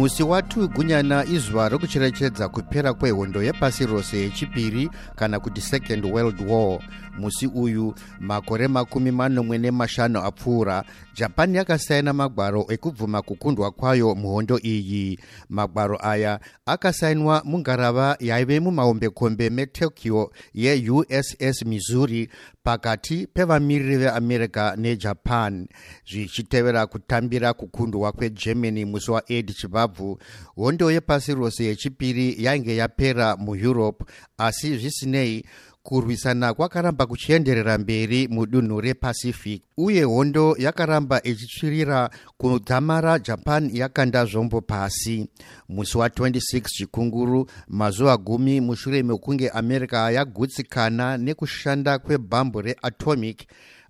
musi wa2 gunyana izuva rokucherechedza kupera kwehondo yepasi rose yechipiri kana kuti second world war musi uyu makore makumi manomwe nemashanu apfuura japan yakasaina magwaro ekubvuma kukundwa kwayo muhondo iyi. Magwaro aya akasainwa mungarava yaive mumahombekombe metokyo yeuss missouri pakati pevamiriri veamerica nejapan. Zvichitevera kutambira kukundwa kwegermany musi wa8 chivabvu hondo yepasi rose yechipiri yainge yapera mueurope asi zvisinei kurwisana kwakaramba kuchienderera mberi mudunhu repacific uye hondo yakaramba ichitsvirira kudzamara japan yakanda zvombo pasi. Musi wa26 chikunguru mazuva gumi mushure mekunge america yagutsikana nekushanda kwebhambu reatomic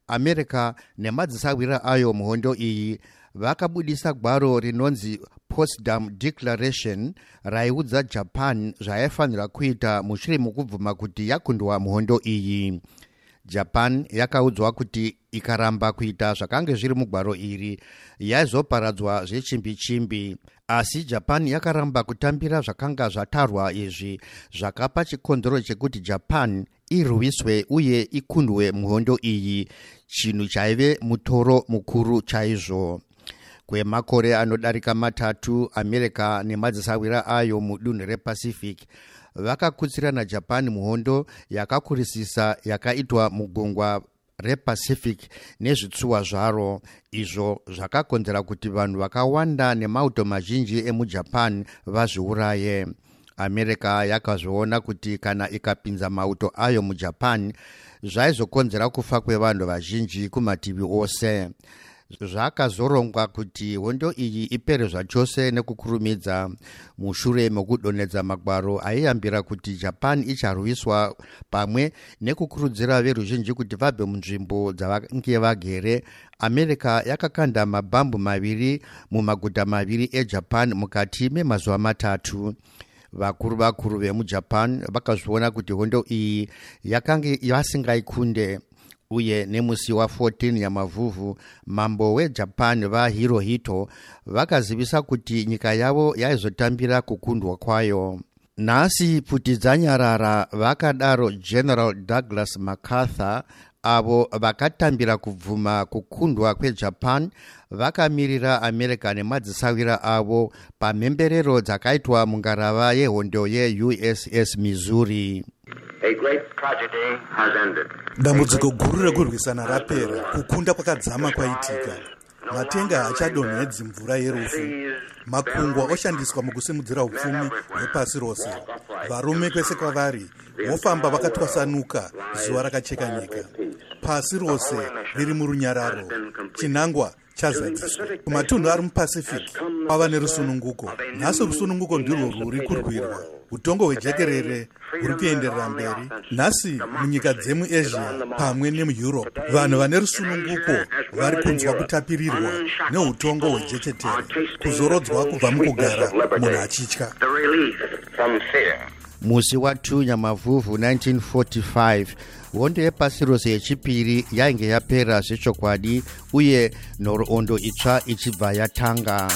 america nemadzisawira ayo muhondo iyi vakabudisa gwaro rinonzi postdam declaration raiudza japan zvayaifanira kuita mushure mokubvuma kuti yakundwa muhondo iyi. Japan yakaudzwa kuti ikaramba kuita zvakange zviri mugwaro iri yaizoparadzwa zvechimbi chimbi asi japan yakaramba kutambira zvakanga zvatarwa izvi zvakapa chikonzero chekuti japan irwiswe uye ikundwe muhondo iyi. Chinhu chaive mutoro mukuru chaizvo kwemakore anodarika matatu america nemadzisawira ayo mudunhu repacific. Vakakutsirana japan muhondo yakakurisisa yakaitwa mugungwa repacific nezvitsuwa zvaro. Izvo zvakakonzera kuti vanhu vakawanda nemauto mazhinji emujapan vazviuraye. America yakazviona kuti kana ikapinza mauto ayo mujapan zvaizokonzera kufa kwevanhu vazhinji kumativi ose zvakazorongwa kuti hondo iyi ipere zvachose nekukurumidza. Mushure mekudonhedza magwaro aiyambira kuti japan icharwiswa pamwe nekukurudzira veruzhinji kuti vabve munzvimbo dzavange vagere. America yakakanda mabhambu maviri mumaguta maviri ejapan mukati memazuva matatu. Vakuru vakuru vemujapan vakazviona kuti hondo iyi yakange vasingaikunde uye nemusi wa14 yamavhuvhu mambo wejapan vahirohito vakazivisa kuti nyika yavo yaizotambira kukundwa kwayo. Nhasi pfuti dzanyarara vakadaro general douglas macarthur avo vakatambira kubvuma kukundwa kwejapan vakamirira america nemadzisawira avo pamhemberero dzakaitwa mungarava yehondo yeuss missouri dambudziko guru rekurwisana rapera. Kukunda kwakadzama kwaitika. Matenga haachadonhedzi mvura yerufu. Makungwa oshandiswa mukusimudzira upfumi hwepasi rose. Varume kwese kwavari vofamba vakatwasanuka zuva rakacheka nyika. Pasi rose riri murunyararo. Chinangwa chazadziswa. Kumatunhu ari mupacific kwava nerusununguko. Nhasi rusununguko ndirwo rwuri kurwirwa utongo hwejekerere huri kuenderera mberi. Nhasi munyika dzemuasia pamwe nemueurope vanhu vane rusununguko vari kunzwa kutapirirwa neutongo hwejechetere kuzorodzwa kubva mukugara munhu achitya. Musi wa2 nyamavhuvhu 1945 hondo yepasi rose yechipiri yainge yapera zvechokwadi uye nhoroondo itsva ichibva yatanga